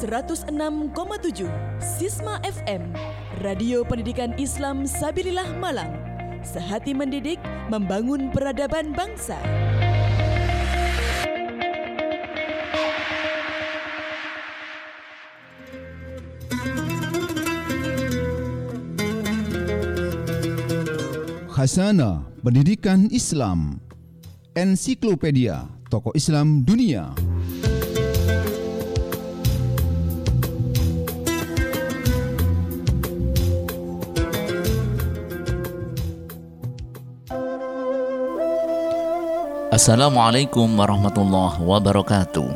106,7 Sisma FM Radio Pendidikan Islam Sabilillah Malang. Sehati mendidik membangun peradaban bangsa. Khasana Pendidikan Islam Ensiklopedia Tokoh Islam Dunia Assalamualaikum warahmatullahi wabarakatuh.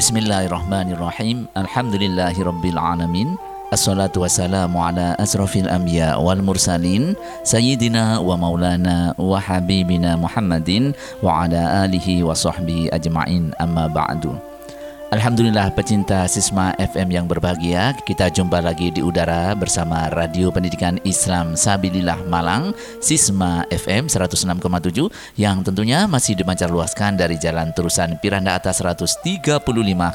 Bismillahirrahmanirrahim. Alhamdulillahi rabbil alamin. Assalatu wassalamu ala asrafil anbiya wal mursalin Sayyidina wa maulana wa habibina Muhammadin Wa ala alihi wa sahbihi ajma'in. Amma ba'du Alhamdulillah pecinta Sisma FM yang berbahagia. Kita jumpa lagi di udara bersama Radio Pendidikan Islam Sabilillah Malang Sisma FM 106,7 Yang tentunya masih dimancar luaskan dari Jalan Terusan Piranda Atas 135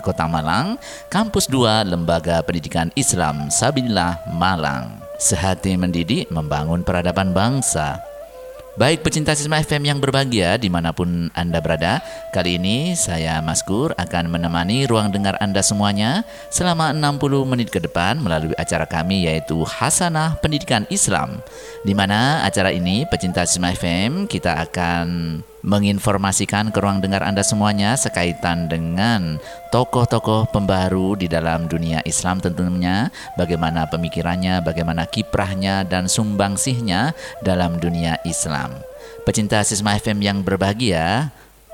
Kota Malang Kampus 2 Lembaga Pendidikan Islam Sabilillah Malang. Sehati mendidik membangun peradaban bangsa Baik pecinta Sisma FM yang berbahagia di mana pun Anda berada Kali ini saya Mas Gur akan menemani ruang dengar Anda semuanya Selama 60 menit ke depan melalui acara kami yaitu Hasanah Pendidikan Islam. Di mana acara ini pecinta Sisma FM kita akan menginformasikan ke ruang dengar Anda semuanya sekaitan dengan tokoh-tokoh pembaru di dalam dunia Islam tentunya bagaimana pemikirannya, bagaimana kiprahnya dan sumbangsihnya dalam dunia Islam. Pecinta Sisma FM yang berbahagia,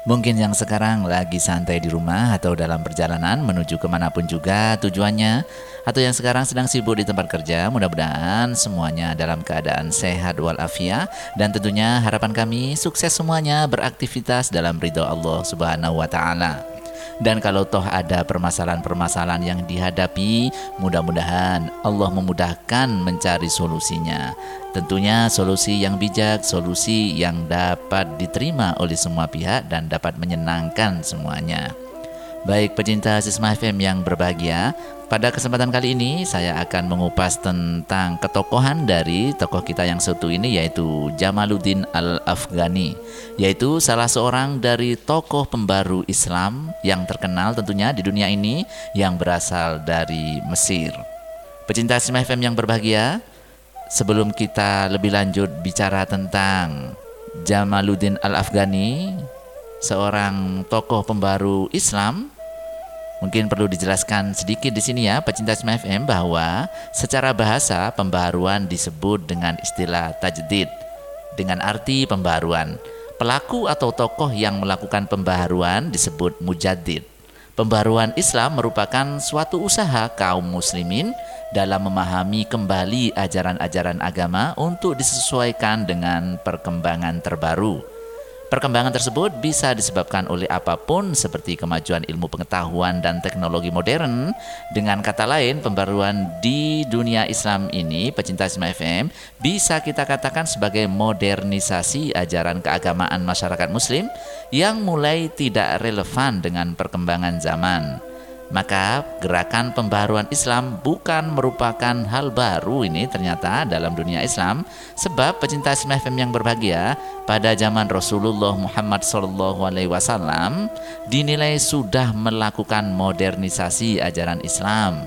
Mungkin yang sekarang lagi santai di rumah atau dalam perjalanan menuju ke mana pun juga tujuannya Atau yang sekarang sedang sibuk di tempat kerja Mudah-mudahan semuanya dalam keadaan sehat walafiat. Dan tentunya harapan kami sukses semuanya beraktivitas dalam ridho Allah subhanahu wa ta'ala dan kalau toh ada permasalahan-permasalahan yang dihadapi, mudah-mudahan Allah memudahkan mencari solusinya. Tentunya solusi yang bijak, solusi yang dapat diterima oleh semua pihak dan dapat menyenangkan semuanya. Baik pecinta Sisma FM yang berbahagia, pada kesempatan kali ini saya akan mengupas tentang ketokohan dari tokoh kita yang satu ini yaitu Jamaluddin Al-Afghani, yaitu salah seorang dari tokoh pembaru Islam yang terkenal tentunya di dunia ini yang berasal dari Mesir. Pecinta Sisma FM yang berbahagia, sebelum kita lebih lanjut bicara tentang Jamaluddin Al-Afghani, seorang tokoh pembaru Islam, mungkin perlu dijelaskan sedikit di sini ya, pecinta Smith FM bahwa secara bahasa pembaruan disebut dengan istilah tajdid dengan arti pembaruan. Pelaku atau tokoh yang melakukan pembaruan disebut mujaddid. Pembaruan Islam merupakan suatu usaha kaum muslimin dalam memahami kembali ajaran-ajaran agama untuk disesuaikan dengan perkembangan terbaru. Perkembangan tersebut bisa disebabkan oleh apa pun seperti kemajuan ilmu pengetahuan dan teknologi modern. Dengan kata lain, pembaruan di dunia Islam ini, pecinta Isma FM, bisa kita katakan sebagai modernisasi ajaran keagamaan masyarakat muslim yang mulai tidak relevan dengan perkembangan zaman. Maka gerakan pembaruan Islam bukan merupakan hal baru ini ternyata dalam dunia Islam. Sebab pecinta Islam FM yang berbahagia pada zaman Rasulullah Muhammad SAW dinilai sudah melakukan modernisasi ajaran Islam.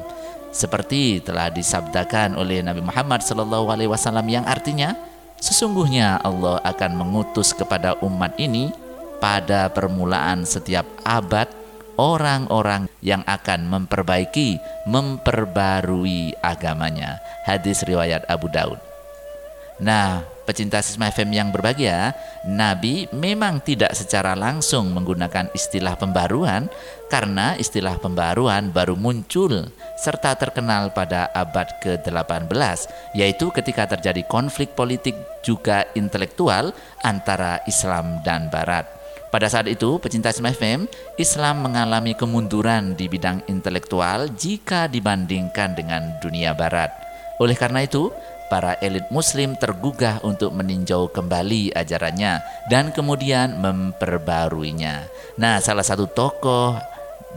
Seperti telah disabdakan oleh Nabi Muhammad SAW yang artinya sesungguhnya Allah akan mengutus kepada umat ini pada permulaan setiap abad orang-orang yang akan memperbaiki, memperbarui agamanya. Hadis riwayat Abu Daud. Nah, pecinta Sisma FM yang berbahagia, Nabi memang tidak secara langsung menggunakan istilah pembaruan karena istilah pembaruan baru muncul serta terkenal pada abad ke-18, yaitu ketika terjadi konflik politik juga intelektual antara Islam dan Barat. Pada saat itu, pecinta Islam FM, Islam mengalami kemunduran di bidang intelektual jika dibandingkan dengan dunia barat. Oleh karena itu, para elit muslim tergugah untuk meninjau kembali ajarannya dan kemudian memperbaruinya. Nah, salah satu tokoh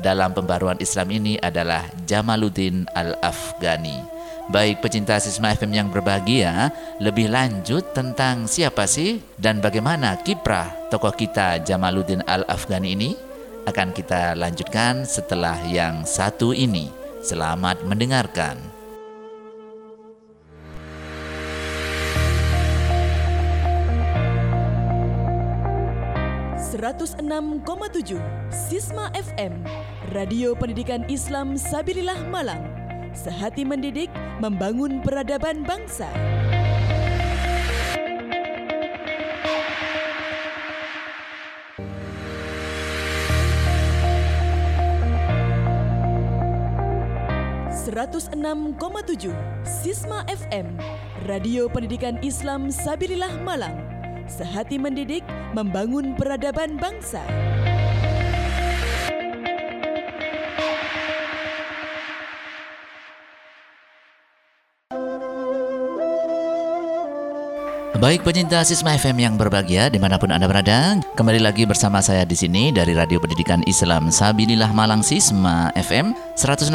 dalam pembaruan Islam ini adalah Jamaluddin Al-Afghani. Baik pecinta Sisma FM yang berbahagia, lebih lanjut tentang siapa sih dan bagaimana kiprah tokoh kita Jamaluddin Al-Afghani ini akan kita lanjutkan setelah yang satu ini. Selamat mendengarkan. Sisma FM Radio Pendidikan Islam Sabilillah Malang sehati mendidik, membangun peradaban bangsa. Seratus enam koma tujuh Sisma FM Radio Pendidikan Islam Sabilillah Malang Sehati mendidik, membangun peradaban bangsa. Baik pecinta Sisma FM yang berbahagia di mana pun Anda berada, kembali lagi bersama saya di sini dari Radio Pendidikan Islam Sabilillah Malang Sisma FM 106,7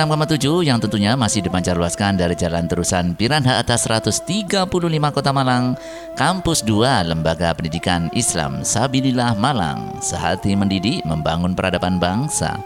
yang tentunya masih dipancarluaskan dari Jalan Terusan Piranha atas 135 Kota Malang, Kampus 2 Lembaga Pendidikan Islam Sabilillah Malang, sehati mendidik membangun peradaban bangsa.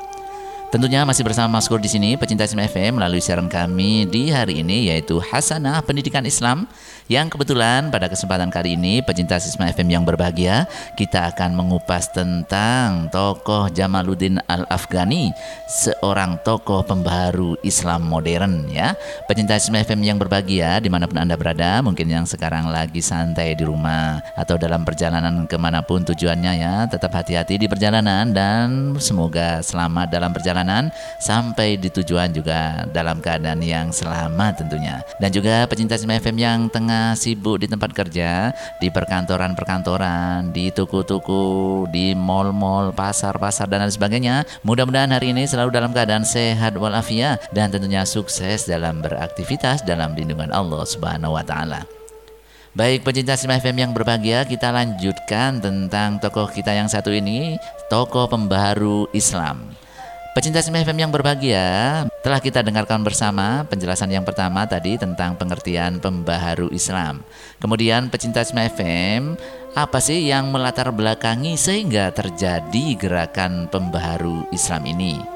Tentunya masih bersama Mas Kur di sini, pecinta Islam FM melalui siaran kami di hari ini yaitu Hasanah Pendidikan Islam. Yang kebetulan pada kesempatan kali ini pecinta Islam FM yang berbahagia kita akan mengupas tentang tokoh Jamaluddin Al-Afghani, seorang tokoh pembaharu Islam modern ya. Pecinta Islam FM yang berbahagia di mana pun Anda berada, mungkin yang sekarang lagi santai di rumah atau dalam perjalanan ke mana pun tujuannya ya, tetap hati-hati di perjalanan dan semoga selamat dalam perjalanan perjalanan sampai di tujuan juga dalam keadaan yang selamat tentunya. Dan juga pecinta Sima FM yang tengah sibuk di tempat kerja, di perkantoran-perkantoran, di toko-toko, di mall-mall, pasar-pasar dan lain sebagainya. Mudah-mudahan hari ini selalu dalam keadaan sehat walafiat dan tentunya sukses dalam beraktivitas dalam lindungan Allah Subhanahu wa taala. Baik pecinta Sima FM yang berbahagia, kita lanjutkan tentang tokoh kita yang satu ini, tokoh pembaharu Islam. Pecinta Sima FM yang berbahagia, telah kita dengarkan bersama penjelasan yang pertama tadi tentang pengertian pembaharu Islam. Kemudian pecinta Sima FM, apa sih yang melatar belakangi sehingga terjadi gerakan pembaharu Islam ini?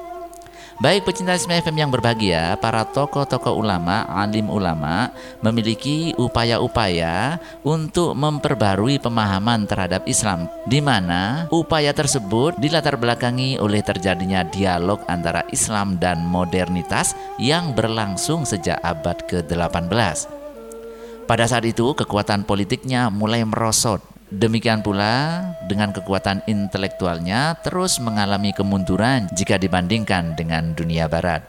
Baik pecinta Isma FM yang berbahagia, para tokoh-tokoh ulama, alim ulama memiliki upaya-upaya untuk memperbarui pemahaman terhadap Islam di mana upaya tersebut dilatar belakangi oleh terjadinya dialog antara Islam dan modernitas yang berlangsung sejak abad ke-18. Pada saat itu kekuatan politiknya mulai merosot Demikian pula dengan kekuatan intelektualnya terus mengalami kemunduran jika dibandingkan dengan dunia barat.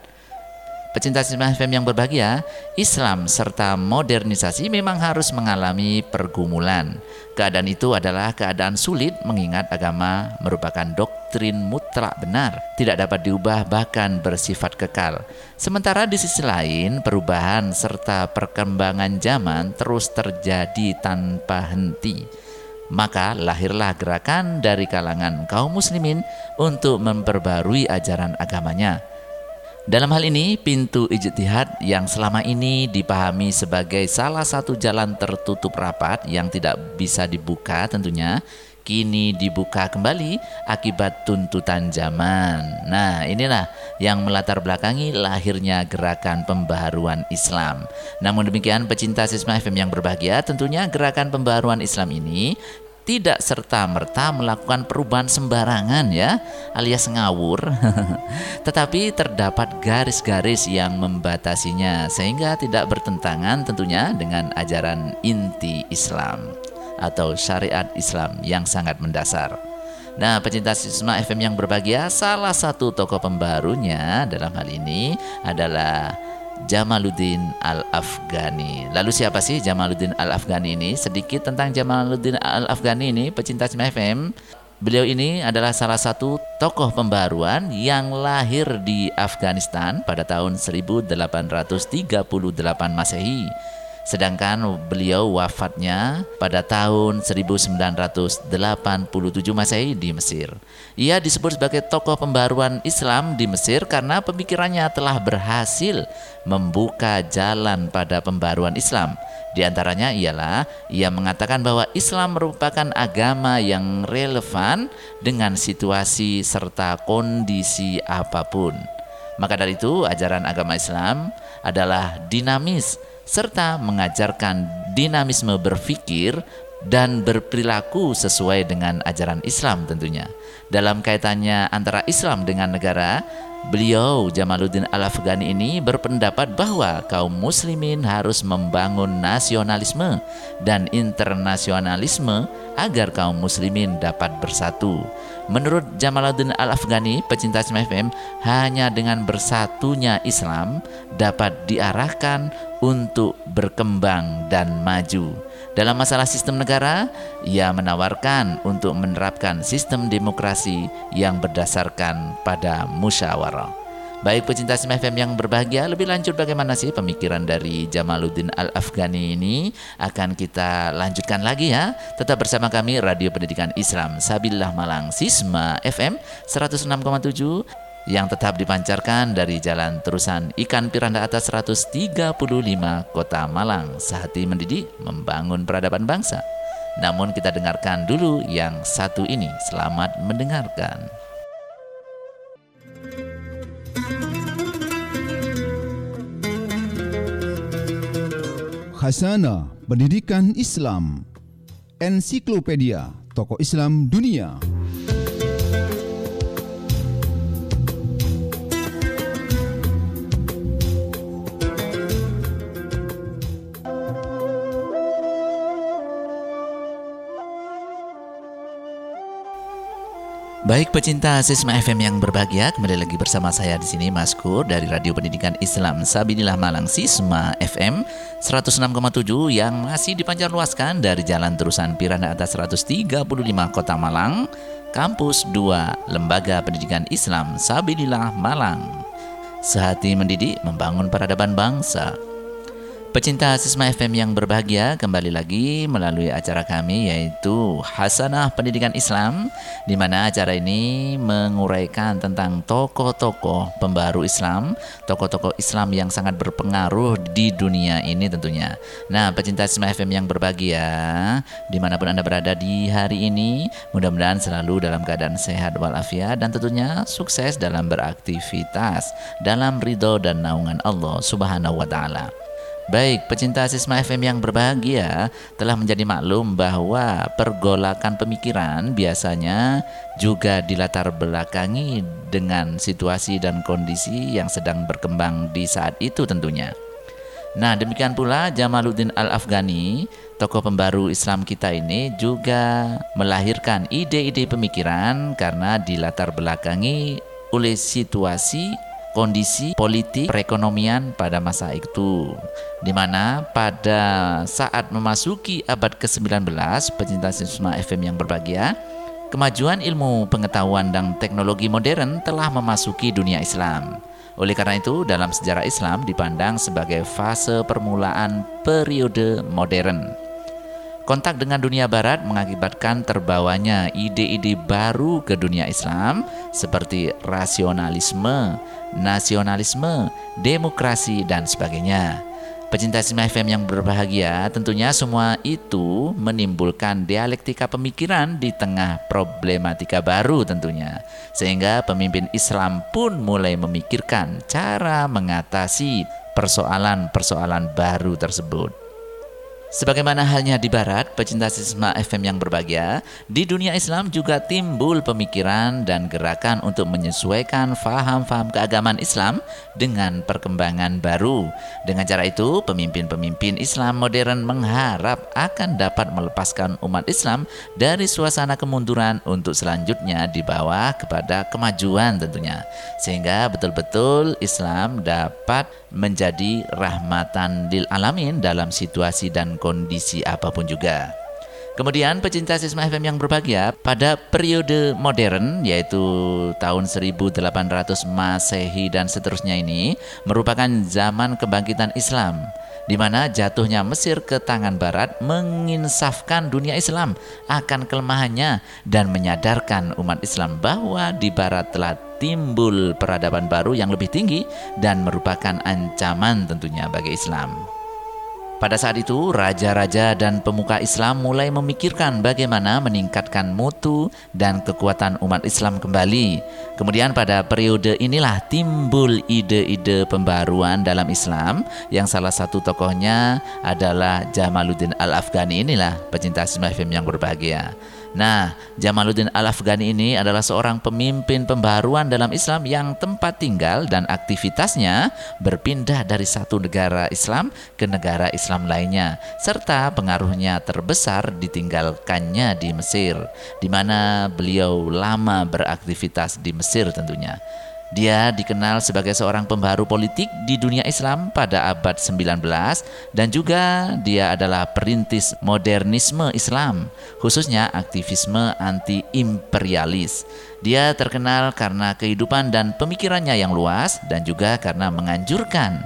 Pecinta sinema FM yang berbahagia, Islam serta modernisasi memang harus mengalami pergumulan. Keadaan itu adalah keadaan sulit mengingat agama merupakan doktrin mutlak benar, tidak dapat diubah bahkan bersifat kekal. Sementara di sisi lain, perubahan serta perkembangan zaman terus terjadi tanpa henti. Maka lahirlah gerakan dari kalangan kaum muslimin untuk memperbarui ajaran agamanya. Dalam hal ini, pintu ijtihad yang selama ini dipahami sebagai salah satu jalan tertutup rapat yang tidak bisa dibuka tentunya, kini dibuka kembali akibat tuntutan zaman. Nah, inilah yang melatar belakangi lahirnya gerakan pembaharuan Islam. Namun demikian, pecinta Sisma FM yang berbahagia, tentunya gerakan pembaharuan Islam ini tidak serta-merta melakukan perubahan sembarangan ya, alias ngawur. Tetapi terdapat garis-garis yang membatasinya sehingga tidak bertentangan tentunya dengan ajaran inti Islam atau syariat Islam yang sangat mendasar. Nah, pecinta Sisma FM yang berbahagia, salah satu tokoh pembarunya dalam hal ini adalah Jamaluddin Al-Afghani. Lalu siapa sih Jamaluddin Al-Afghani ini? Sedikit tentang Jamaluddin Al-Afghani ini, pecinta Sma FM. Beliau ini adalah salah satu tokoh pembaruan yang lahir di Afghanistan pada tahun 1838 Masehi Sedangkan beliau wafatnya pada tahun 1987 Masehi di Mesir. Ia disebut sebagai tokoh pembaruan Islam di Mesir karena pemikirannya telah berhasil membuka jalan pada pembaruan Islam. Di antaranya ialah ia mengatakan bahwa Islam merupakan agama yang relevan dengan situasi serta kondisi apa pun. Maka dari itu, ajaran agama Islam adalah dinamis serta mengajarkan dinamisme berpikir dan berperilaku sesuai dengan ajaran Islam tentunya. Dalam kaitannya antara Islam dengan negara, Beliau Jamaluddin Al-Afghani ini berpendapat bahwa kaum muslimin harus membangun nasionalisme dan internasionalisme agar kaum muslimin dapat bersatu. Menurut Jamaluddin Al-Afghani, pecinta Islam FM, hanya dengan bersatunya Islam dapat diarahkan untuk berkembang dan maju. Dalam masalah sistem negara, ia menawarkan untuk menerapkan sistem demokrasi yang berdasarkan pada musyawarah. Baik pecinta FM yang berbahagia, lebih lanjut bagaimana sih pemikiran dari Jamaluddin Al-Afghani ini akan kita lanjutkan lagi ya. Tetap bersama kami Radio Pendidikan Islam Sabillah Malang Sisma FM 106,7 yang tetap dipancarkan dari Jalan Terusan Ikan Piranda Atas 135 Kota Malang sehati mendidik membangun peradaban bangsa. Namun kita dengarkan dulu yang satu ini. Selamat mendengarkan. Khasana Pendidikan Islam Ensiklopedia Tokoh Islam Dunia Baik pecinta Sisma FM yang berbahagia, kembali lagi bersama saya di sini Mas Kur dari Radio Pendidikan Islam Sabinilah Malang Sisma FM 106,7 yang masih dipancar luaskan dari Jalan Terusan Piranda atas 135 Kota Malang, Kampus 2 Lembaga Pendidikan Islam Sabinilah Malang. Sehati mendidik membangun peradaban bangsa. Pecinta Sisma FM yang berbahagia kembali lagi melalui acara kami yaitu Hasanah Pendidikan Islam di mana acara ini menguraikan tentang tokoh-tokoh pembaru Islam, tokoh-tokoh Islam yang sangat berpengaruh di dunia ini tentunya. Nah, pecinta Sisma FM yang berbahagia di mana pun Anda berada di hari ini, mudah-mudahan selalu dalam keadaan sehat walafiat dan tentunya sukses dalam beraktivitas dalam ridho dan naungan Allah Subhanahu wa taala. Baik, pecinta Sisma FM yang berbahagia telah menjadi maklum bahwa pergolakan pemikiran biasanya juga dilatar belakangi dengan situasi dan kondisi yang sedang berkembang di saat itu tentunya. Nah, demikian pula Jamaluddin Al-Afghani, tokoh pembaru Islam kita ini juga melahirkan ide-ide pemikiran karena dilatar belakangi oleh situasi kondisi politik perekonomian pada masa itu di mana pada saat memasuki abad ke-19 pecinta Sisma FM yang berbahagia kemajuan ilmu pengetahuan dan teknologi modern telah memasuki dunia Islam. Oleh karena itu dalam sejarah Islam dipandang sebagai fase permulaan periode modern Kontak dengan dunia barat mengakibatkan terbawanya ide-ide baru ke dunia Islam seperti rasionalisme, nasionalisme, demokrasi, dan sebagainya. Pecinta Sima FM yang berbahagia, tentunya semua itu menimbulkan dialektika pemikiran di tengah problematika baru tentunya. Sehingga pemimpin Islam pun mulai memikirkan cara mengatasi persoalan-persoalan baru tersebut. Sebagaimana halnya di Barat, pecinta sisma FM yang berbahagia, di dunia Islam juga timbul pemikiran dan gerakan untuk menyesuaikan faham-faham keagamaan Islam dengan perkembangan baru. Dengan cara itu, pemimpin-pemimpin Islam modern mengharap akan dapat melepaskan umat Islam dari suasana kemunduran untuk selanjutnya dibawa kepada kemajuan tentunya. Sehingga betul-betul Islam dapat menjadi rahmatan lil alamin dalam situasi dan kondisi apa pun juga. Kemudian pecinta Sisma FM yang berbahagia, pada periode modern yaitu tahun 1800 Masehi dan seterusnya ini merupakan zaman kebangkitan Islam di mana jatuhnya Mesir ke tangan Barat menginsafkan dunia Islam akan kelemahannya dan menyadarkan umat Islam bahwa di Barat telah timbul peradaban baru yang lebih tinggi dan merupakan ancaman tentunya bagi Islam. Pada saat itu, raja-raja dan pemuka Islam mulai memikirkan bagaimana meningkatkan mutu dan kekuatan umat Islam kembali. Kemudian pada periode inilah timbul ide-ide pembaruan dalam Islam yang salah satu tokohnya adalah Jamaluddin Al-Afghani inilah pecinta Islam yang berbahagia. Nah, Jamaluddin Al-Afghani ini adalah seorang pemimpin pembaruan dalam Islam yang tempat tinggal dan aktivitasnya berpindah dari satu negara Islam ke negara Islam lainnya, serta pengaruhnya terbesar ditinggalkannya di Mesir, di mana beliau lama beraktivitas di Mesir tentunya. Dia dikenal sebagai seorang pembaru politik di dunia Islam pada abad 19 dan juga dia adalah perintis modernisme Islam, khususnya aktivisme anti-imperialis. Dia terkenal karena kehidupan dan pemikirannya yang luas dan juga karena menganjurkan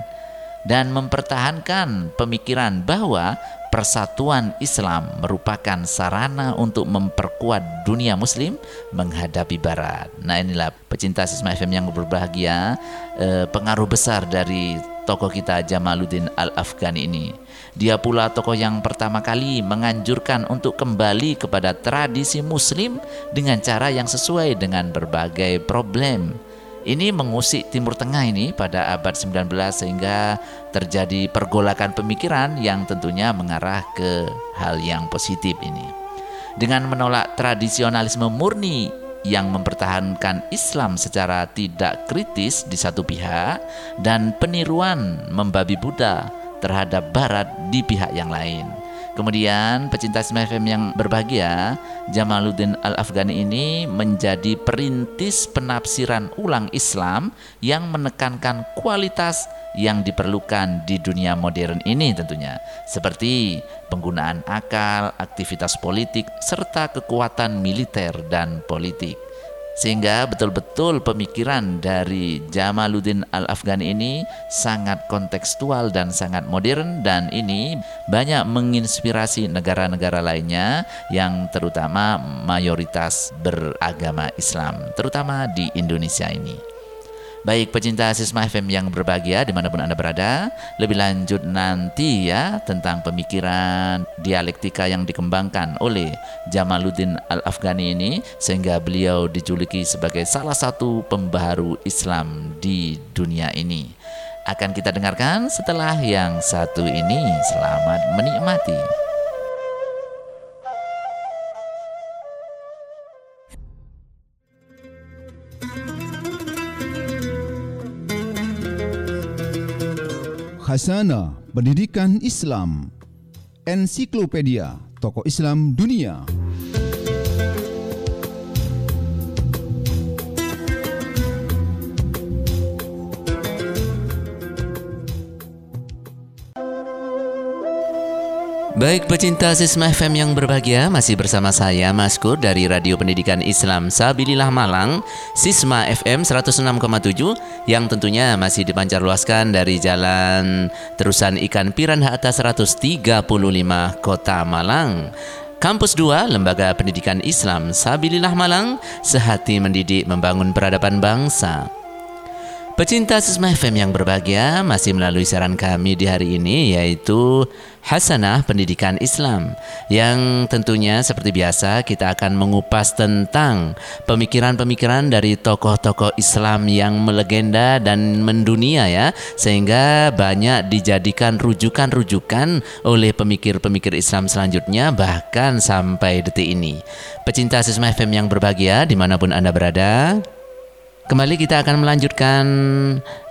dan mempertahankan pemikiran bahwa persatuan Islam merupakan sarana untuk memperkuat dunia muslim menghadapi barat. Nah inilah pecinta Sisma FM yang berbahagia, eh, pengaruh besar dari tokoh kita Jamaluddin Al-Afghani ini. Dia pula tokoh yang pertama kali menganjurkan untuk kembali kepada tradisi muslim dengan cara yang sesuai dengan berbagai problem ini mengusik Timur Tengah ini pada abad 19 sehingga terjadi pergolakan pemikiran yang tentunya mengarah ke hal yang positif ini. Dengan menolak tradisionalisme murni yang mempertahankan Islam secara tidak kritis di satu pihak dan peniruan membabi Buddha terhadap barat di pihak yang lain. Kemudian pecinta FM yang berbahagia, Jamaluddin Al-Afghani ini menjadi perintis penafsiran ulang Islam yang menekankan kualitas yang diperlukan di dunia modern ini tentunya seperti penggunaan akal, aktivitas politik serta kekuatan militer dan politik. Sehingga betul-betul pemikiran dari Jamaluddin Al-Afghani ini sangat kontekstual dan sangat modern dan ini banyak menginspirasi negara-negara lainnya yang terutama mayoritas beragama Islam, terutama di Indonesia ini. Baik pecinta Sisma FM yang berbahagia di mana pun Anda berada Lebih lanjut nanti ya tentang pemikiran dialektika yang dikembangkan oleh Jamaluddin Al-Afghani ini Sehingga beliau dijuluki sebagai salah satu pembaharu Islam di dunia ini. Akan kita dengarkan setelah yang satu ini. Selamat menikmati Hasana Pendidikan Islam. Ensiklopedia Tokoh Islam Dunia Baik pecinta Sisma FM yang berbahagia Masih bersama saya Maskur dari Radio Pendidikan Islam Sabilillah Malang Sisma FM 106,7 Yang tentunya masih dipancarluaskan dari jalan Terusan Ikan Piranha atas 135 Kota Malang. Kampus 2 Lembaga Pendidikan Islam Sabilillah Malang Sehati mendidik membangun peradaban bangsa Pecinta Sisma FM yang berbahagia masih melalui saran kami di hari ini yaitu Hasanah Pendidikan Islam yang tentunya seperti biasa kita akan mengupas tentang pemikiran-pemikiran dari tokoh-tokoh Islam yang melegenda dan mendunia ya sehingga banyak dijadikan rujukan-rujukan oleh pemikir-pemikir Islam selanjutnya bahkan sampai detik ini. Pecinta Sisma FM yang berbahagia di mana pun Anda berada Kembali kita akan melanjutkan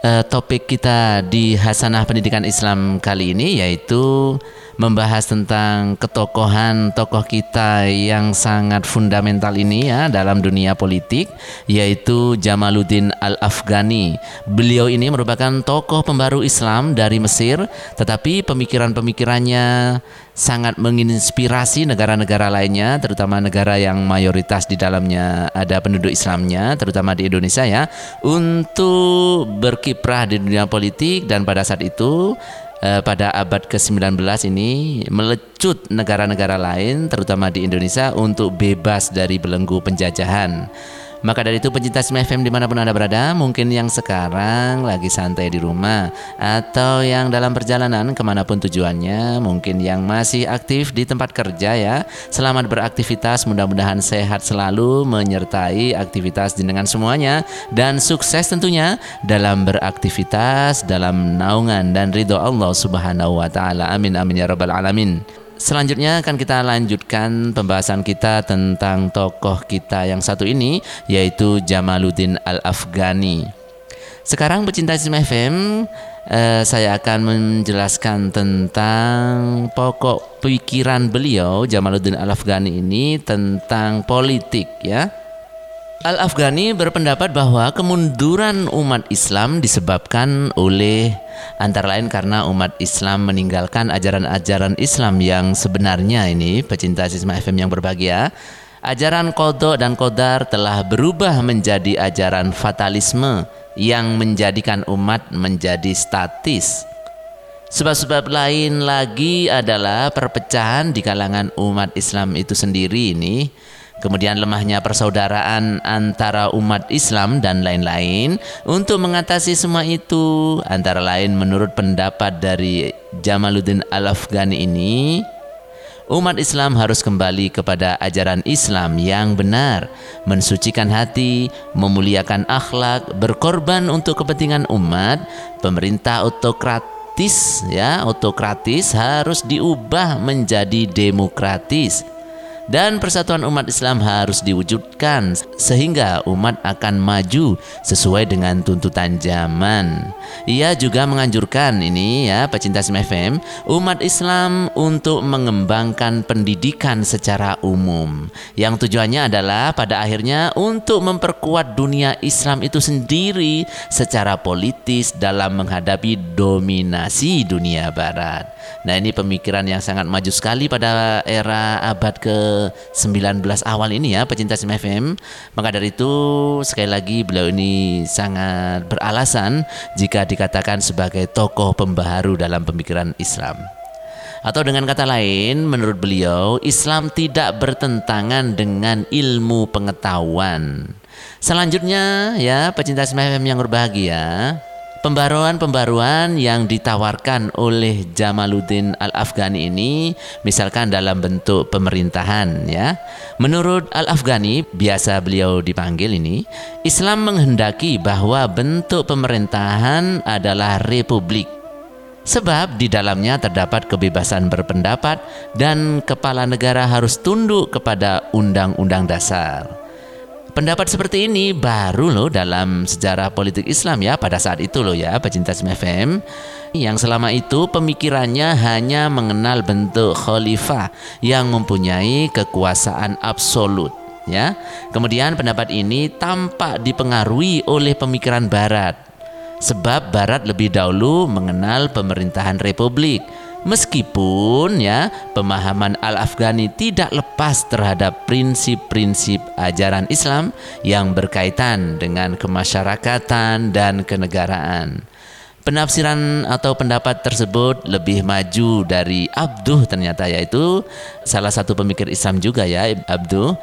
uh, topik kita di Hasanah Pendidikan Islam kali ini yaitu membahas tentang ketokohan tokoh kita yang sangat fundamental ini ya dalam dunia politik yaitu Jamaluddin Al-Afghani. Beliau ini merupakan tokoh pembaru Islam dari Mesir tetapi pemikiran-pemikirannya sangat menginspirasi negara-negara lainnya terutama negara yang mayoritas di dalamnya ada penduduk Islamnya terutama di Indonesia ya untuk berkiprah di dunia politik dan pada saat itu eh, pada abad ke-19 ini melecut negara-negara lain terutama di Indonesia untuk bebas dari belenggu penjajahan. Maka dari itu pencinta Sma FM di mana pun Anda berada Mungkin yang sekarang lagi santai di rumah Atau yang dalam perjalanan ke mana pun tujuannya Mungkin yang masih aktif di tempat kerja ya. Selamat beraktivitas mudah-mudahan sehat selalu Menyertai aktivitas jenengan semuanya Dan sukses tentunya dalam beraktivitas Dalam naungan dan ridho Allah subhanahu wa ta'ala. Amin amin ya rabbal alamin Selanjutnya akan kita lanjutkan pembahasan kita tentang tokoh kita yang satu ini yaitu Jamaluddin Al-Afghani. Sekarang pecinta Sim FM eh, saya akan menjelaskan tentang pokok pikiran beliau Jamaluddin Al-Afghani ini tentang politik ya. Al-Afghani berpendapat bahwa kemunduran umat Islam disebabkan oleh antara lain karena umat Islam meninggalkan ajaran-ajaran Islam yang sebenarnya ini pecinta Sisma FM yang berbahagia. Ajaran kodok dan kodar telah berubah menjadi ajaran fatalisme yang menjadikan umat menjadi statis. Sebab-sebab lain lagi adalah perpecahan di kalangan umat Islam itu sendiri ini kemudian lemahnya persaudaraan antara umat Islam dan lain-lain. Untuk mengatasi semua itu, antara lain menurut pendapat dari Jamaluddin Al-Afghani ini, umat Islam harus kembali kepada ajaran Islam yang benar, mensucikan hati, memuliakan akhlak, berkorban untuk kepentingan umat, pemerintah autokratis ya, autokratis harus diubah menjadi demokratis dan persatuan umat Islam harus diwujudkan sehingga umat akan maju sesuai dengan tuntutan zaman. Ia juga menganjurkan ini ya pecinta FM umat Islam untuk mengembangkan pendidikan secara umum yang tujuannya adalah pada akhirnya untuk memperkuat dunia Islam itu sendiri secara politis dalam menghadapi dominasi dunia barat. Nah, ini pemikiran yang sangat maju sekali pada era abad ke-19 awal ini ya, pecinta Sim FM. Maka dari itu, sekali lagi beliau ini sangat beralasan jika dikatakan sebagai tokoh pembaharu dalam pemikiran Islam. Atau dengan kata lain, menurut beliau, Islam tidak bertentangan dengan ilmu pengetahuan. Selanjutnya, ya, pecinta Sim FM yang berbahagia, Pembaruan-pembaruan yang ditawarkan oleh Jamaluddin Al-Afghani ini misalkan dalam bentuk pemerintahan ya. Menurut Al-Afghani, biasa beliau dipanggil ini, Islam menghendaki bahwa bentuk pemerintahan adalah republik Sebab di dalamnya terdapat kebebasan berpendapat dan kepala negara harus tunduk kepada undang-undang dasar. Pendapat seperti ini baru loh dalam sejarah politik Islam ya pada saat itu loh ya pecinta FM yang selama itu pemikirannya hanya mengenal bentuk khalifah yang mempunyai kekuasaan absolut ya. Kemudian pendapat ini tampak dipengaruhi oleh pemikiran barat sebab barat lebih dahulu mengenal pemerintahan republik Meskipun ya pemahaman Al-Afghani tidak lepas terhadap prinsip-prinsip ajaran Islam yang berkaitan dengan kemasyarakatan dan kenegaraan. Penafsiran atau pendapat tersebut lebih maju dari Abduh ternyata yaitu salah satu pemikir Islam juga ya Abduh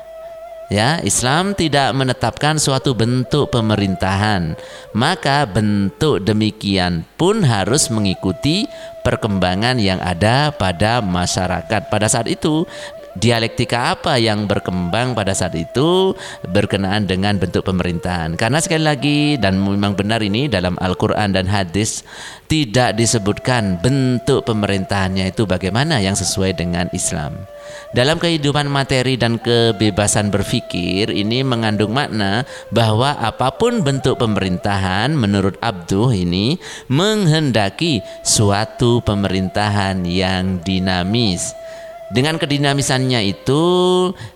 Ya, Islam tidak menetapkan suatu bentuk pemerintahan, maka bentuk demikian pun harus mengikuti perkembangan yang ada pada masyarakat. Pada saat itu dialektika apa yang berkembang pada saat itu berkenaan dengan bentuk pemerintahan. Karena sekali lagi dan memang benar ini dalam Al-Qur'an dan hadis tidak disebutkan bentuk pemerintahannya itu bagaimana yang sesuai dengan Islam. Dalam kehidupan materi dan kebebasan berpikir ini mengandung makna bahwa apa pun bentuk pemerintahan menurut Abduh ini menghendaki suatu pemerintahan yang dinamis. Dengan kedinamisannya itu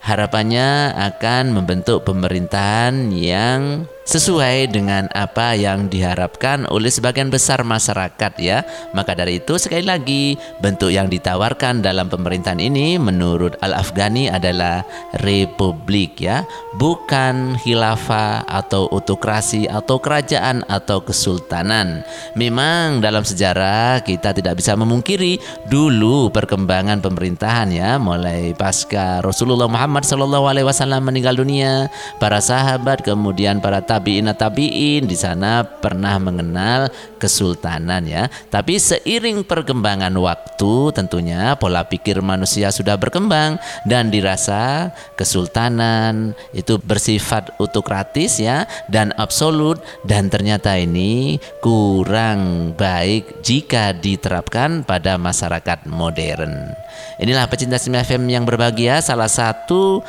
harapannya akan membentuk pemerintahan yang sesuai dengan apa yang diharapkan oleh sebagian besar masyarakat ya. Maka dari itu sekali lagi bentuk yang ditawarkan dalam pemerintahan ini menurut Al-Afghani adalah republik ya, bukan khilafah atau autokrasi atau kerajaan atau kesultanan. Memang dalam sejarah kita tidak bisa memungkiri dulu perkembangan pemerintahan ya, mulai pasca Rasulullah Muhammad SAW meninggal dunia, para sahabat kemudian para tabiin tabiin di sana pernah mengenal kesultanan ya. Tapi seiring perkembangan waktu tentunya pola pikir manusia sudah berkembang dan dirasa kesultanan itu bersifat autokratis ya dan absolut dan ternyata ini kurang baik jika diterapkan pada masyarakat modern. Inilah pecinta Sim FM yang berbahagia salah satu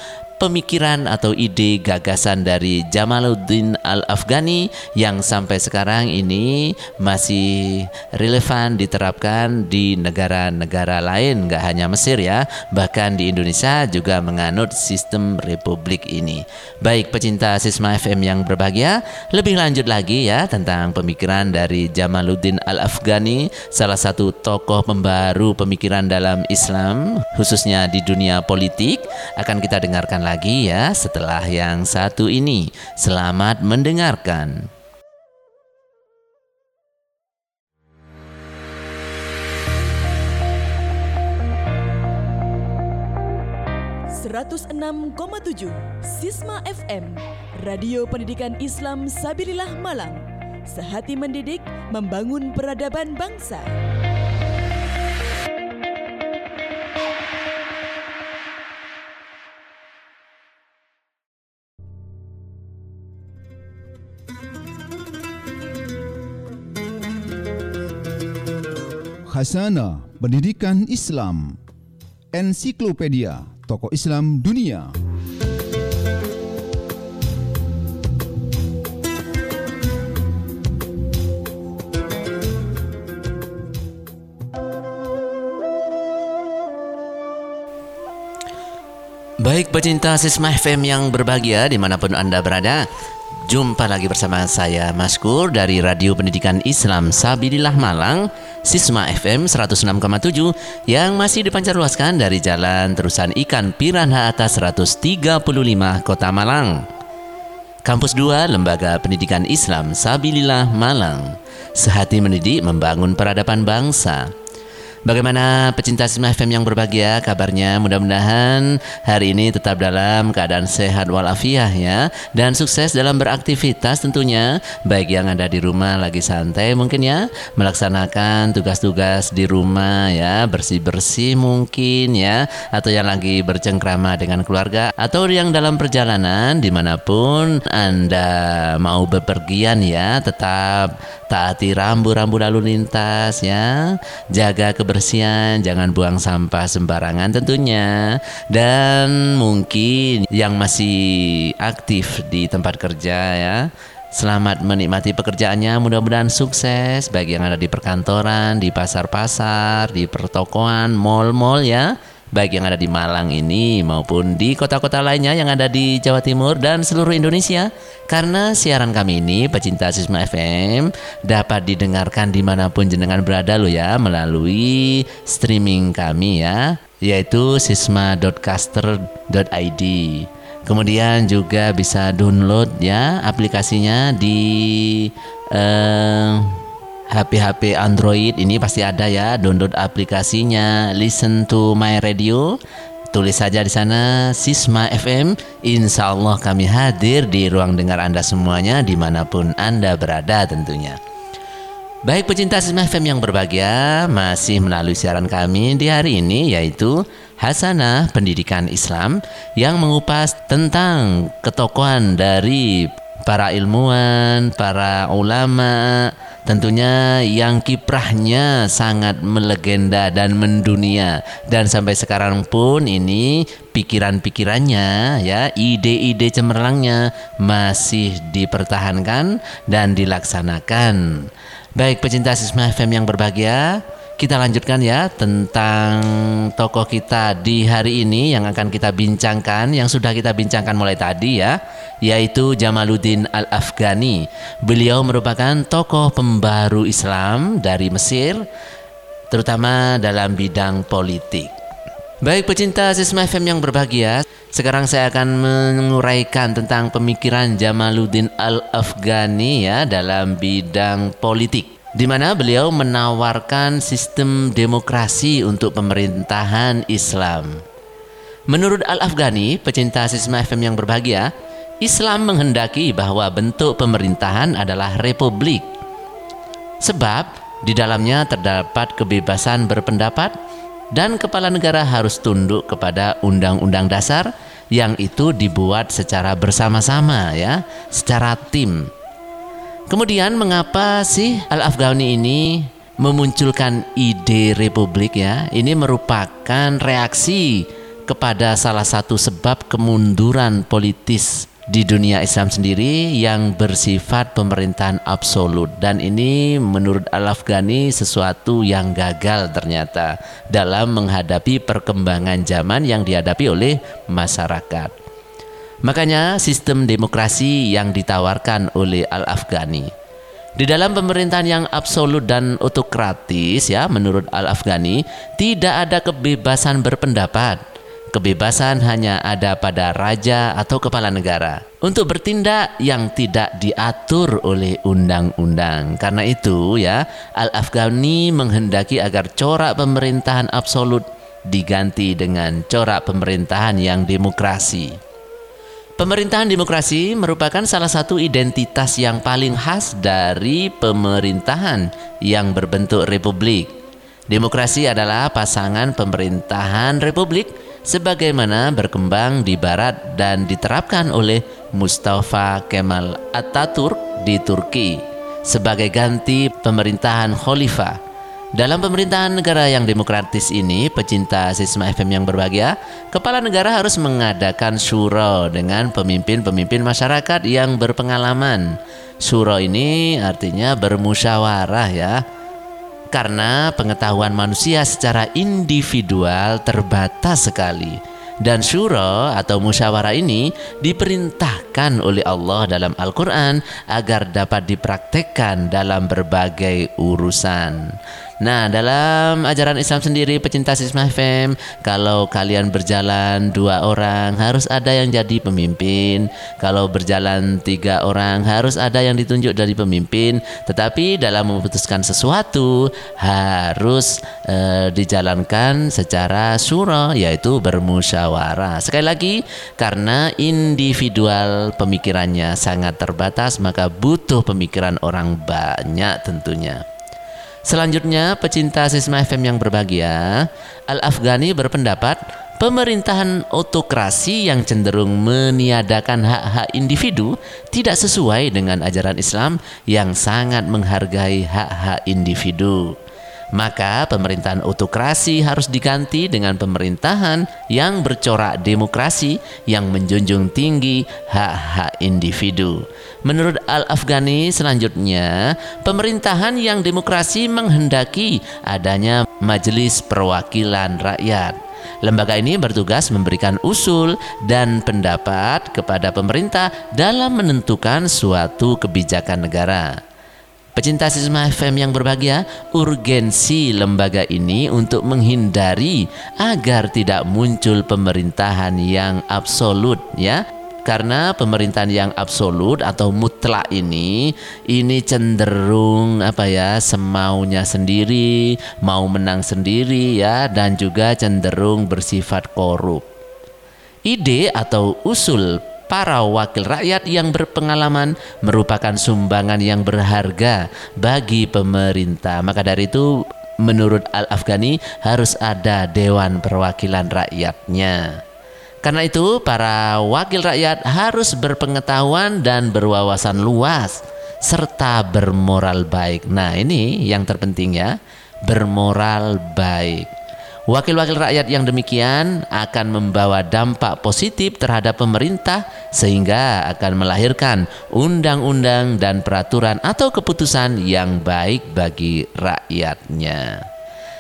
pemikiran atau ide gagasan dari Jamaluddin Al-Afghani yang sampai sekarang ini masih relevan diterapkan di negara-negara lain nggak hanya Mesir ya bahkan di Indonesia juga menganut sistem republik ini. Baik pecinta Sisma FM yang berbahagia lebih lanjut lagi ya tentang pemikiran dari Jamaluddin Al-Afghani salah satu tokoh pembaru pemikiran dalam Islam khususnya di dunia politik. Akan kita dengarkan lagi ya setelah yang satu ini. Selamat mendengarkan. Sisma FM Radio Pendidikan Islam Sabilillah Malang Sehati mendidik membangun peradaban bangsa Khasana Pendidikan Islam. Ensiklopedia Tokoh Islam Dunia. Baik pecinta Sisma FM yang berbahagia di mana pun Anda berada Jumpa lagi bersama saya Maskur dari Radio Pendidikan Islam Sabilillah Malang Sisma FM 106,7 yang masih dipancarluaskan dari Jalan Terusan Ikan Piranha Atas 135 Kota Malang. Kampus 2 Lembaga Pendidikan Islam Sabilillah Malang. Sehati mendidik membangun peradaban bangsa Bagaimana pecinta Sima FM yang berbahagia kabarnya? Mudah-mudahan hari ini tetap dalam keadaan sehat walafiat ya. Dan sukses dalam beraktivitas tentunya. Baik yang ada di rumah lagi santai mungkin ya. Melaksanakan tugas-tugas di rumah ya. Bersih-bersih mungkin ya. Atau yang lagi bercengkrama dengan keluarga. Atau yang dalam perjalanan di mana pun anda mau bepergian ya. Tetap taati rambu-rambu lalu lintas ya. Jaga kebersihan jangan buang sampah sembarangan tentunya. Dan mungkin yang masih aktif di tempat kerja ya, Selamat menikmati pekerjaannya, mudah-mudahan sukses. Bagi yang ada di perkantoran, di pasar-pasar, di pertokoan, mall-mall ya baik yang ada di Malang ini maupun di kota-kota lainnya yang ada di Jawa Timur dan seluruh Indonesia. Karena siaran kami ini, pecinta Sisma FM, dapat didengarkan di mana pun jenengan berada loh ya melalui streaming kami ya, yaitu sisma.caster.id. Kemudian juga bisa download ya aplikasinya di uh, HP-HP Android ini pasti ada ya download aplikasinya Listen to My Radio. Tulis saja di sana Sisma FM Insya Allah kami hadir di ruang dengar Anda semuanya di mana pun Anda berada tentunya. Baik pecinta Sisma FM yang berbahagia Masih melalui siaran kami di hari ini yaitu Hasanah Pendidikan Islam Yang mengupas tentang ketokohan dari para ilmuwan, para ulama tentunya yang kiprahnya sangat melegenda dan mendunia. Dan sampai sekarang pun ini pikiran-pikirannya ya ide-ide cemerlangnya masih dipertahankan dan dilaksanakan. Baik pecinta Sisma FM yang berbahagia kita lanjutkan ya tentang tokoh kita di hari ini yang akan kita bincangkan yang sudah kita bincangkan mulai tadi ya yaitu Jamaluddin Al-Afghani. Beliau merupakan tokoh pembaru Islam dari Mesir, terutama dalam bidang politik. Baik pecinta Sisma FM yang berbahagia, sekarang saya akan menguraikan tentang pemikiran Jamaluddin Al-Afghani ya dalam bidang politik di mana beliau menawarkan sistem demokrasi untuk pemerintahan Islam. Menurut Al-Afghani, pecinta Sisma FM yang berbahagia, Islam menghendaki bahwa bentuk pemerintahan adalah republik. Sebab di dalamnya terdapat kebebasan berpendapat, dan kepala negara harus tunduk kepada undang-undang dasar yang itu dibuat secara bersama-sama ya, secara tim. Kemudian mengapa sih Al-Afghani ini memunculkan ide republik ya? Ini merupakan reaksi kepada salah satu sebab kemunduran politis di dunia Islam sendiri yang bersifat pemerintahan absolut dan ini menurut Al-Afghani sesuatu yang gagal ternyata dalam menghadapi perkembangan zaman yang dihadapi oleh masyarakat. Makanya sistem demokrasi yang ditawarkan oleh Al-Afghani di dalam pemerintahan yang absolut dan otokratis ya menurut Al-Afghani tidak ada kebebasan berpendapat Kebebasan hanya ada pada raja atau kepala negara untuk bertindak yang tidak diatur oleh undang-undang. Karena itu ya, Al-Afghani menghendaki agar corak pemerintahan absolut diganti dengan corak pemerintahan yang demokrasi. Pemerintahan demokrasi merupakan salah satu identitas yang paling khas dari pemerintahan yang berbentuk republik. Demokrasi adalah pasangan pemerintahan republik sebagaimana berkembang di barat dan diterapkan oleh Mustafa Kemal Ataturk di Turki sebagai ganti pemerintahan khalifah. Dalam pemerintahan negara yang demokratis ini, pecinta Sisma FM yang berbahagia, kepala negara harus mengadakan syuro dengan pemimpin-pemimpin masyarakat yang berpengalaman. Syuro ini artinya bermusyawarah ya, karena pengetahuan manusia secara individual terbatas sekali. Dan syuro atau musyawarah ini diperintahkan oleh Allah dalam Al-Quran agar dapat dipraktekkan dalam berbagai urusan. Nah, dalam ajaran Islam sendiri pecinta Sisma FM, kalau kalian berjalan dua orang harus ada yang jadi pemimpin. Kalau berjalan tiga orang harus ada yang ditunjuk dari pemimpin. Tetapi dalam memutuskan sesuatu harus e, dijalankan secara surah, yaitu bermusyawarah. Sekali lagi, karena individual pemikirannya sangat terbatas, maka butuh pemikiran orang banyak tentunya. Selanjutnya, pecinta Sisma FM yang berbahagia, Al-Afghani berpendapat pemerintahan otokrasi yang cenderung meniadakan hak-hak individu tidak sesuai dengan ajaran Islam yang sangat menghargai hak-hak individu. Maka pemerintahan otokrasi harus diganti dengan pemerintahan yang bercorak demokrasi yang menjunjung tinggi hak-hak individu. Menurut Al-Afghani selanjutnya, pemerintahan yang demokrasi menghendaki adanya majelis perwakilan rakyat. Lembaga ini bertugas memberikan usul dan pendapat kepada pemerintah dalam menentukan suatu kebijakan negara. Pecinta Sisma FM yang berbahagia, urgensi lembaga ini untuk menghindari agar tidak muncul pemerintahan yang absolut ya. Karena pemerintahan yang absolut atau mutlak ini ini cenderung apa ya semaunya sendiri, mau menang sendiri ya dan juga cenderung bersifat korup. Ide atau usul para wakil rakyat yang berpengalaman merupakan sumbangan yang berharga bagi pemerintah. Maka dari itu menurut Al-Afghani harus ada dewan perwakilan rakyatnya. Karena itu para wakil rakyat harus berpengetahuan dan berwawasan luas serta bermoral baik. Nah, ini yang terpenting ya, bermoral baik. Wakil-wakil rakyat yang demikian akan membawa dampak positif terhadap pemerintah sehingga akan melahirkan undang-undang dan peraturan atau keputusan yang baik bagi rakyatnya.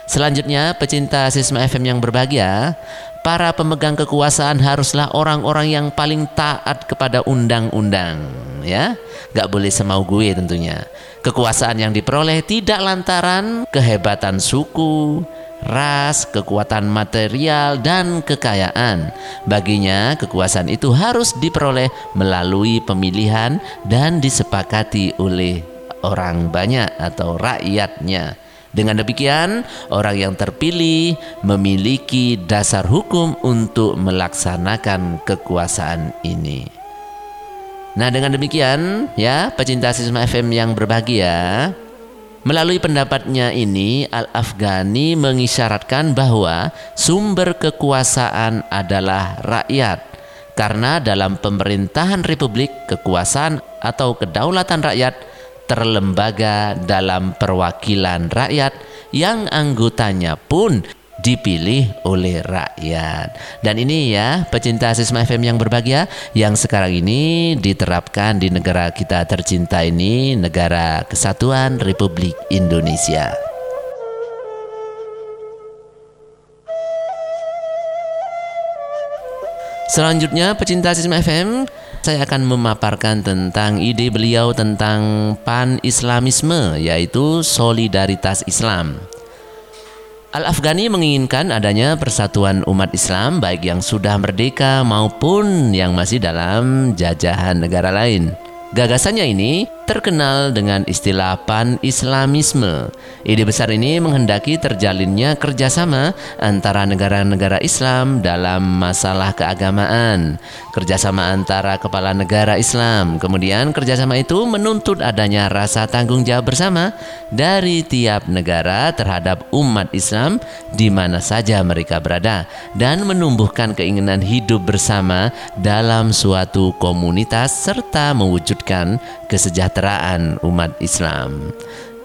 Selanjutnya, pecinta Sisma FM yang berbahagia, para pemegang kekuasaan haruslah orang-orang yang paling taat kepada undang-undang ya gak boleh semau gue tentunya kekuasaan yang diperoleh tidak lantaran kehebatan suku ras, kekuatan material, dan kekayaan. Baginya, kekuasaan itu harus diperoleh melalui pemilihan dan disepakati oleh orang banyak atau rakyatnya. Dengan demikian, orang yang terpilih memiliki dasar hukum untuk melaksanakan kekuasaan ini. Nah, dengan demikian, ya, pecinta Sisma FM yang berbahagia, melalui pendapatnya ini Al-Afghani mengisyaratkan bahwa sumber kekuasaan adalah rakyat. Karena dalam pemerintahan republik, kekuasaan atau kedaulatan rakyat terlembaga dalam perwakilan rakyat yang anggotanya pun dipilih oleh rakyat. Dan ini ya pecinta Sisma FM yang berbahagia yang sekarang ini diterapkan di negara kita tercinta ini, negara kesatuan Republik Indonesia. Selanjutnya pecinta Sisma FM saya akan memaparkan tentang ide beliau tentang pan-islamisme yaitu solidaritas Islam. Al-Afghani menginginkan adanya persatuan umat Islam baik yang sudah merdeka maupun yang masih dalam jajahan negara lain. Gagasannya ini terkenal dengan istilah pan-islamisme. Ide besar ini menghendaki terjalinnya kerjasama antara negara-negara Islam dalam masalah keagamaan. Kerjasama antara kepala negara Islam. Kemudian kerjasama itu menuntut adanya rasa tanggung jawab bersama dari tiap negara terhadap umat Islam di mana saja mereka berada. Dan menumbuhkan keinginan hidup bersama dalam suatu komunitas serta mewujudkan kesejahteraan umat Islam.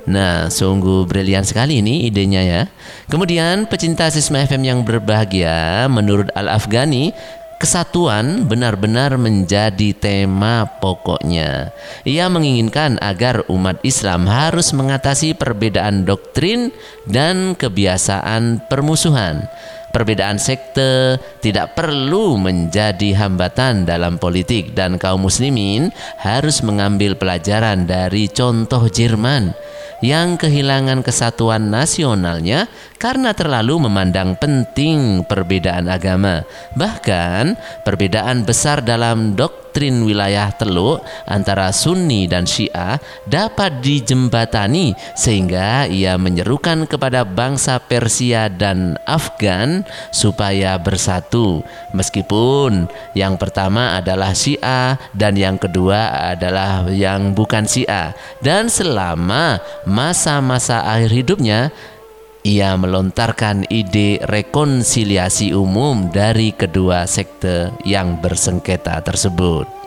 Nah, sungguh brilian sekali ini idenya ya. Kemudian pecinta Sisma FM yang berbahagia, menurut Al-Afghani, kesatuan benar-benar menjadi tema pokoknya. Ia menginginkan agar umat Islam harus mengatasi perbedaan doktrin dan kebiasaan permusuhan. Perbedaan sekte tidak perlu menjadi hambatan dalam politik dan kaum muslimin harus mengambil pelajaran dari contoh Jerman yang kehilangan kesatuan nasionalnya karena terlalu memandang penting perbedaan agama. Bahkan, perbedaan besar dalam doktrin wilayah Teluk antara Sunni dan Syiah dapat dijembatani sehingga ia menyerukan kepada bangsa Persia dan Afgan supaya bersatu. Meskipun yang pertama adalah Syiah dan yang kedua adalah yang bukan Syiah. Dan selama masa-masa akhir hidupnya ia melontarkan ide rekonsiliasi umum dari kedua sekte yang bersengketa tersebut.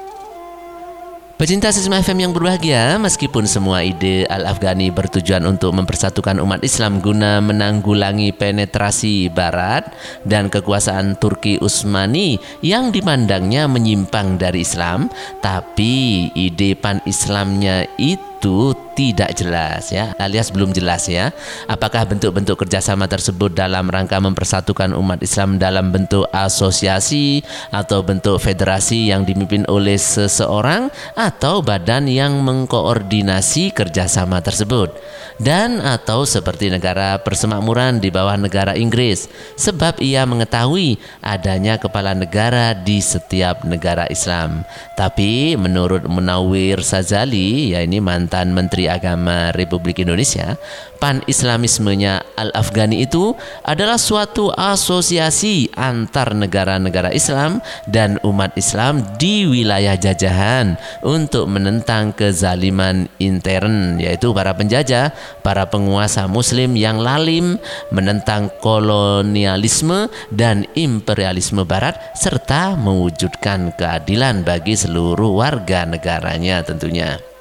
Pecinta Sisma FM yang berbahagia, meskipun semua ide Al-Afghani bertujuan untuk mempersatukan umat Islam guna menanggulangi penetrasi Barat dan kekuasaan Turki Utsmani yang dimandangnya menyimpang dari Islam, tapi ide pan-Islamnya itu itu tidak jelas ya alias belum jelas ya. Apakah bentuk-bentuk kerjasama tersebut dalam rangka mempersatukan umat Islam dalam bentuk asosiasi atau bentuk federasi yang dipimpin oleh seseorang atau badan yang mengkoordinasi kerjasama tersebut? Dan atau seperti negara persemakmuran di bawah negara Inggris sebab ia mengetahui adanya kepala negara di setiap negara Islam. Tapi menurut Munawir Sazali ya ini mantan mantan Menteri Agama Republik Indonesia, pan-islamismenya Al-Afghani itu adalah suatu asosiasi antar negara-negara Islam dan umat Islam di wilayah jajahan untuk menentang kezaliman intern yaitu para penjajah, para penguasa muslim yang lalim menentang kolonialisme dan imperialisme barat serta mewujudkan keadilan bagi seluruh warga negaranya tentunya.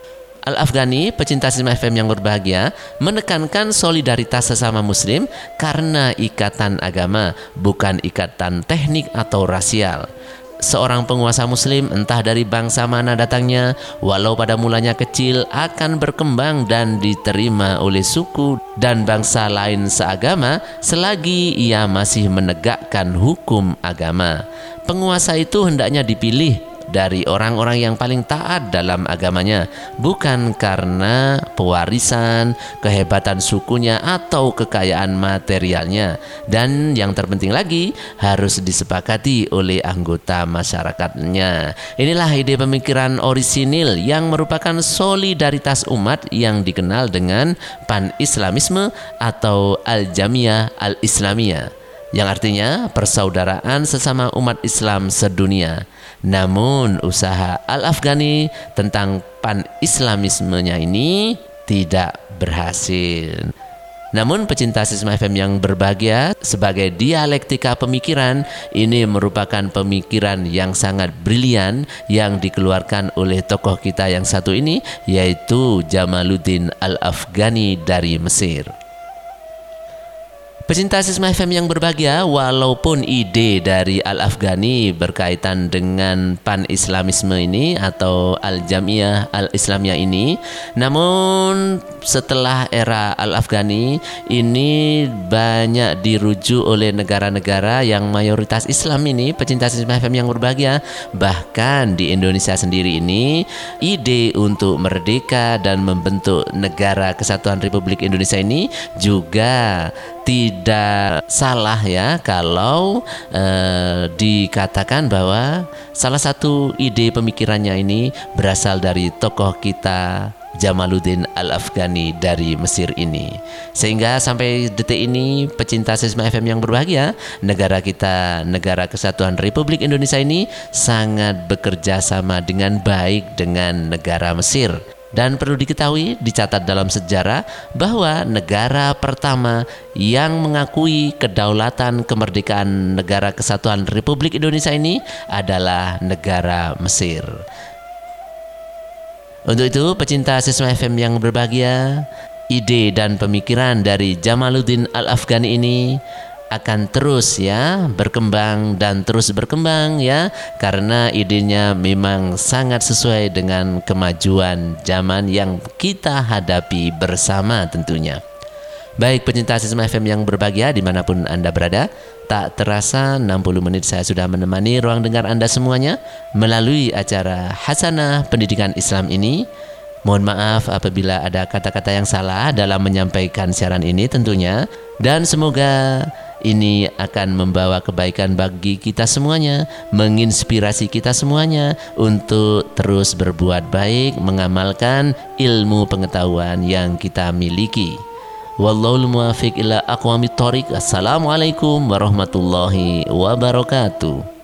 Al-Afghani, pecinta Sisma FM yang berbahagia, menekankan solidaritas sesama muslim karena ikatan agama, bukan ikatan teknik atau rasial. seorang penguasa muslim entah dari bangsa mana datangnya walau pada mulanya kecil akan berkembang dan diterima oleh suku dan bangsa lain seagama selagi ia masih menegakkan hukum agama penguasa itu hendaknya dipilih dari orang-orang yang paling taat dalam agamanya, bukan karena pewarisan, kehebatan sukunya, atau kekayaan materialnya. Dan yang terpenting lagi, harus disepakati oleh anggota masyarakatnya. Inilah ide pemikiran orisinil yang merupakan solidaritas umat yang dikenal dengan pan-islamisme atau al-jamiyah al-islamiyah yang artinya persaudaraan sesama umat Islam sedunia. Namun usaha Al-Afghani tentang pan-islamismenya ini tidak berhasil. Namun pecinta Sisma FM yang berbahagia sebagai dialektika pemikiran ini merupakan pemikiran yang sangat brilian yang dikeluarkan oleh tokoh kita yang satu ini yaitu Jamaluddin Al-Afghani dari Mesir. Pecinta Sisma FM yang berbahagia, walaupun ide dari Al-Afghani berkaitan dengan pan-islamisme ini atau Al-Jamiyah Al-Islamiyah ini, namun setelah era Al-Afghani ini banyak dirujuk oleh negara-negara yang mayoritas Islam ini, pecinta Sisma FM yang berbahagia, bahkan di Indonesia sendiri ini ide untuk merdeka dan membentuk negara kesatuan Republik Indonesia ini juga tidak salah ya kalau eh, dikatakan bahwa salah satu ide pemikirannya ini berasal dari tokoh kita Jamaluddin Al-Afghani dari Mesir ini. Sehingga sampai detik ini pecinta Sisma FM yang berbahagia, negara kita, negara kesatuan Republik Indonesia ini sangat bekerja sama dengan baik dengan negara Mesir dan perlu diketahui, dicatat dalam sejarah bahwa negara pertama yang mengakui kedaulatan kemerdekaan negara kesatuan Republik Indonesia ini adalah negara Mesir. Untuk itu, pecinta Sisma FM yang berbahagia, ide dan pemikiran dari Jamaluddin Al-Afghani ini akan terus ya berkembang dan terus berkembang ya karena idenya memang sangat sesuai dengan kemajuan zaman yang kita hadapi bersama tentunya. Baik pecinta Sisma FM yang berbahagia di mana pun Anda berada Tak terasa 60 menit saya sudah menemani ruang dengar Anda semuanya Melalui acara Hasanah Pendidikan Islam ini Mohon maaf apabila ada kata-kata yang salah dalam menyampaikan siaran ini tentunya Dan semoga ini akan membawa kebaikan bagi kita semuanya, menginspirasi kita semuanya untuk terus berbuat baik, mengamalkan ilmu pengetahuan yang kita miliki. Wallahul. Assalamualaikum warahmatullahi wabarakatuh.